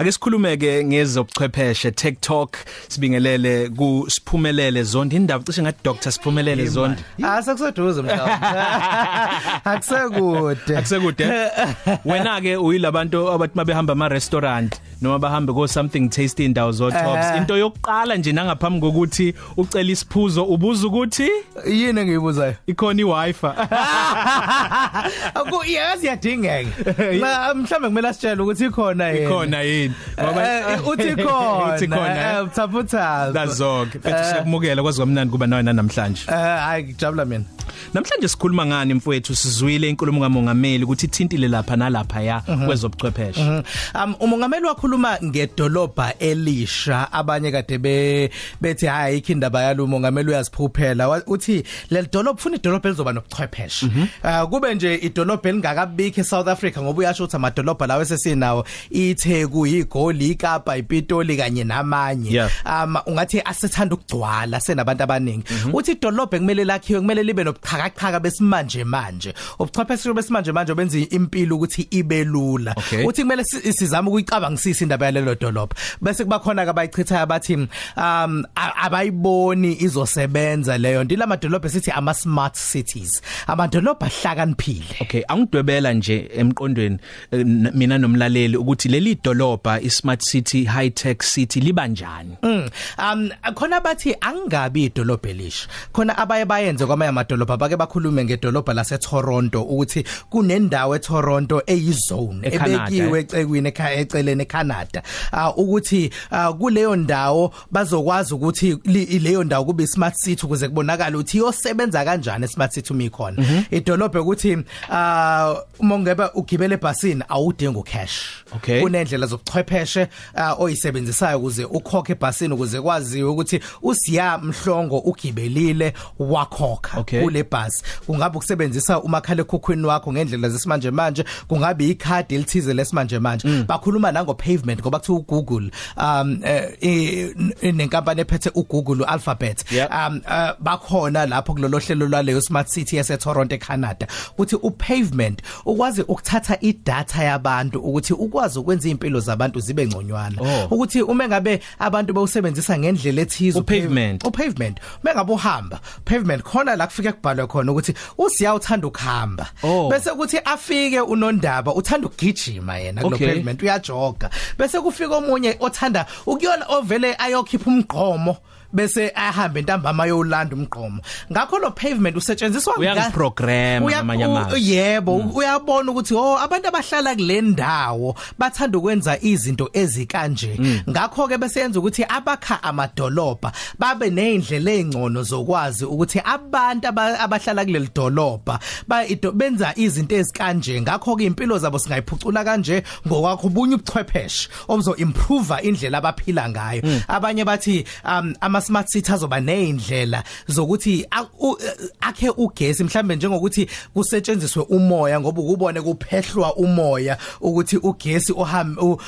ake sikhulumeke ngezobuchwepheshe TikTok sibingelele ku siphumelele zondi indaba cishe ngathi Dr Siphumelele zondi Asekuseduze mhlawumbe. Akusekude. akusekude wena ke uyilabantu abathi mabehamba ama restaurant noma bahambe go something tasty indawo zo tops Eh. into yokuqala nje nangaphambi kokuthi ucela isiphuzo ubuza ukuthi Yini engiyibuzayo? ikhona iWi-Fi Aku yazi yadingeka. Na mhlambe kumele asitshele ukuthi ikhona yini. ikhona yini Eh, uthi khona. uthi khona. Eh, Uthaputhaza. dazok futhi siyakumukela kwazi kwamnandi kuba nawe namhlanje Eh hayi ngijabula mina. namhlanje sikhuluma ngani mfowethu? Sizwile inkulumo kamongameli ukuthi ithintile lapha nalapha ya kwezobuchwepheshe. Um umongameli wakhuluma ngedolobha elisha. Abanye kade be bethi hayi ikhindaba yalo umongameli uyaziphuphela. Wa- uthi le dolobha ufuna idolobha elizoba nobuchwepheshe. Uh, kube nje idolobha elingakabikho eSouth Africa ngoba uyasho ukuthi amadolobha lawo esesinawo iTheku iGoli iKapa iPitoli kanye namanye. Um ungathi asethanda ukugcwala senabantu abaningi. Uthi idolobha kumele lakhiwe kumele libe nobuxhakaxhaka besimanje manje. Ubuchwepheshe besimanje manje benza impilo ukuthi ibe lula. Uthi kumele si- sizame ukuyicabangisisa indaba yalelo dolobha. Bese kuba khona ke abayichithayo abathi um abayiboni izosebenza leyo ndila madolobha sithi ama smart cities. Amadolobha ahlakaniphile Okay angidwebela nje emqondweni eh, mina nomlaleli ukuthi leli dolobha ismart city high tech city liba njani Mm. Um khona bathi angabi idolobha elisha. Khona abaye bayenze kwamanye amadolobha bake bakhulume ngedolobha lase Toronto ukuthi kunendawo eToronto eyizone ECanada, ebekiwe ecekwini ekha- eceleni eCanada. Uh ukuthi uh, kuleyo ndawo bazokwazi ukuthi li- leyo ndawo kube smart city ukuze kubonakala ukuthi iyosebenza kanjani smart city uma ikhona. Idolobha ukuthi uh uma ungebe ugibele ebhasini awudingi ucash. Okay. Kunendlela zobuchwepheshe uh, oyisebenzisayo ukuze ukhokhe ebhasini ukuze kwaziwe ukuthi usiya mhlongo ugibelile wakhokha Okay. kule bus kungabe ukusebenzisa umakhala ekhukhwini wakho ngendlela zesimanje manje kungabe ikhadi elithize lesimanje manje bakhuluma nango pavement ngoba kuthi uGoogle um eh, i- i- nenkampani ephethe uGoogle uAlphabet Yep. um uh, bakhona lapho kulolo hlelo lwaleyo smart city yase Toronto eCanada ukuthi upavement ukwazi ukuthatha idatha yabantu ukuthi ukwazi ukwenza impilo zabantu zibe ngconywana Oh. ukuthi uma ngabe abantu bawusebenzisa ngendlela ethize Upavement. upavement uma ngabe uhamba pavement khona la kufike kubhalwe khona ukuthi usiya uthanda ukuhamba Oh. bese kuthi afike unondaba uthanda ukugijima yena kulo Okay. pavement uyajoga bese kufika omunye othanda ukuyona ovele ayokhipha umgqomo bese ahambe ntambama yolanda umgqomo ngakho lo pavement usetshenziswa nga- uyakuprogram Uya- ngamanye u- amazwi yebo uyabona ukuthi oh abantu abahlala kule ndawo bathanda ukwenza izinto ezikanje. Ngakho ke besenza ukuthi abakha amadolobha babe nezindlela ezingcono zokwazi ukuthi abantu aba- abahlala kuleli dolobha benza izinto ezikanje. Ngakho ke impilo zabo singayiphucula kanje ngokwakho ubunye ubuchwepheshe obuzo improve indlela abaphila ngayo. Abanye bathi um ama smart city azoba nezindlela zokuthi akhe ugesi mhlambe njengokuthi kusetshenziswe umoya ngoba ukubone kuphehlwa umoya ukuthi ugesi u-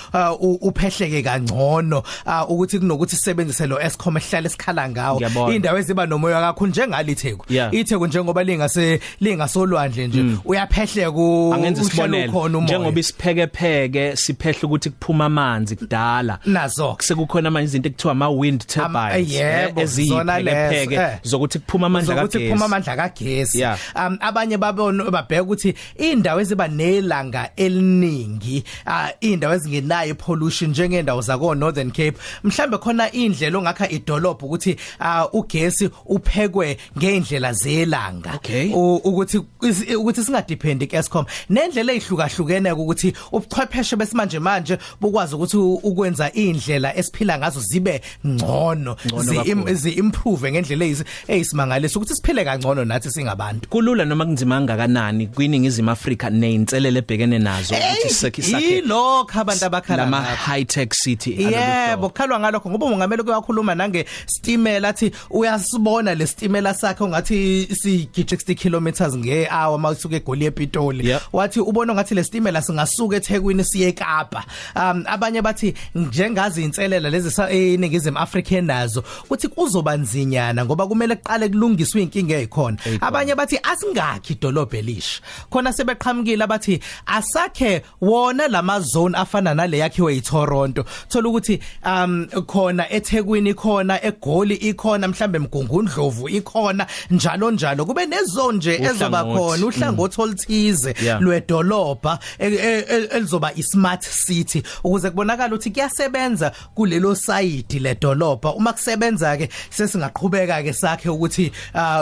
uphehleke kangcono uh, ukuthi kunokuthi sisebenzise lo Eskom ehlala esikhala ngawo. Indawo eziba nomoya kakhulu njengalitheku itheku njengoba lingase lingasolwandle nje uyaphehleka u- angenza isibonelo. njengoba isiphekepheke siphehle ukuthi kuphuma amanzi kudala. Nazo. Sekukhona manje izinto ekuthiwa ama wind turbines yebo, eh, zona eziyiphekepheke eh. zokuthi kuphuma amandla zokuthi kagesi. kuphuma amandla kagesi. Um abanye babona babheka ukuthi indawo eziba nelanga eliningi uh, indawo ezingenayo pollution njengendawo zako Northern Cape mhlambe khona indlela ongakha idolobha ukuthi uh, ugesi uphekwe ngeindlela zelanga Okay. U- ukuthi is- ukuthi singadependi kuEscom nendlela ezihlukahlukene ukuthi ubuchwepheshe besimanje manje bukwazi ukuthi u- ukwenza indlela esiphila ngazo zibe ngcono Ngcono zi- im- kakhulu. zi improve ngendlela ezis- eyisimangaliso ukuthi siphile kangcono nathi singabantu kulula noma kunzima kangakanani kwiningizimu Afrika neinselele ebhekene nazo ukuthi sakhe sakhe ilokho abantu abakhala lama ngakho high tech city Yebo kukhalwa ngalokho ngoba ungamele kuyakhuluma nange stimela athi uyasibona le stimela sakhe ongathi sigije 60 kilometers ngehour mawusuka eGoli ePitoli. Yep. wathi ubona ngathi le stimela singasuka eThekwini siye eKapa. Um abanye bathi njengazi inselela lezi sa- eningizimu Africa nazo uthi kuzoba nzinyana ngoba kumele kuqale kulungiswe inkinga ezikhona abanye bathi asingakhi idolobha elisha khona sebeqhamukile abathi asakhe wona lamazone afana nale yakhiwe eToronto thola ukuthi um khona eThekwini khona eGoli ikhona mhlambe emgungundlovu ikhona njalo njalo. Kube nezone nje ezoba khona uhlangothi oluthize lwedolobha e, e, e, elizoba ismart city. Ukuze kubonakala ukuthi kuyasebenza kulelo side ledolobha. Uma kusebenza ke sesingaqhubeka ke sakhe ukuthi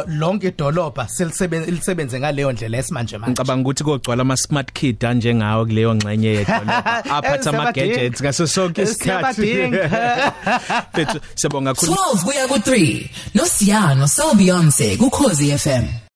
lonke idolobha selisebenze ngaleyo ndlela esimanje manje. Ngicabanga ukuthi kogcwala ama smart kid anjengawo kuleyo ngxenye yedolobha. Aphatha ama gadgets ngaso sonke isikhathi Bethu siyabonga kakhulu 12 kuya ku 3 no Siyano so Beyonce ku Khosi FM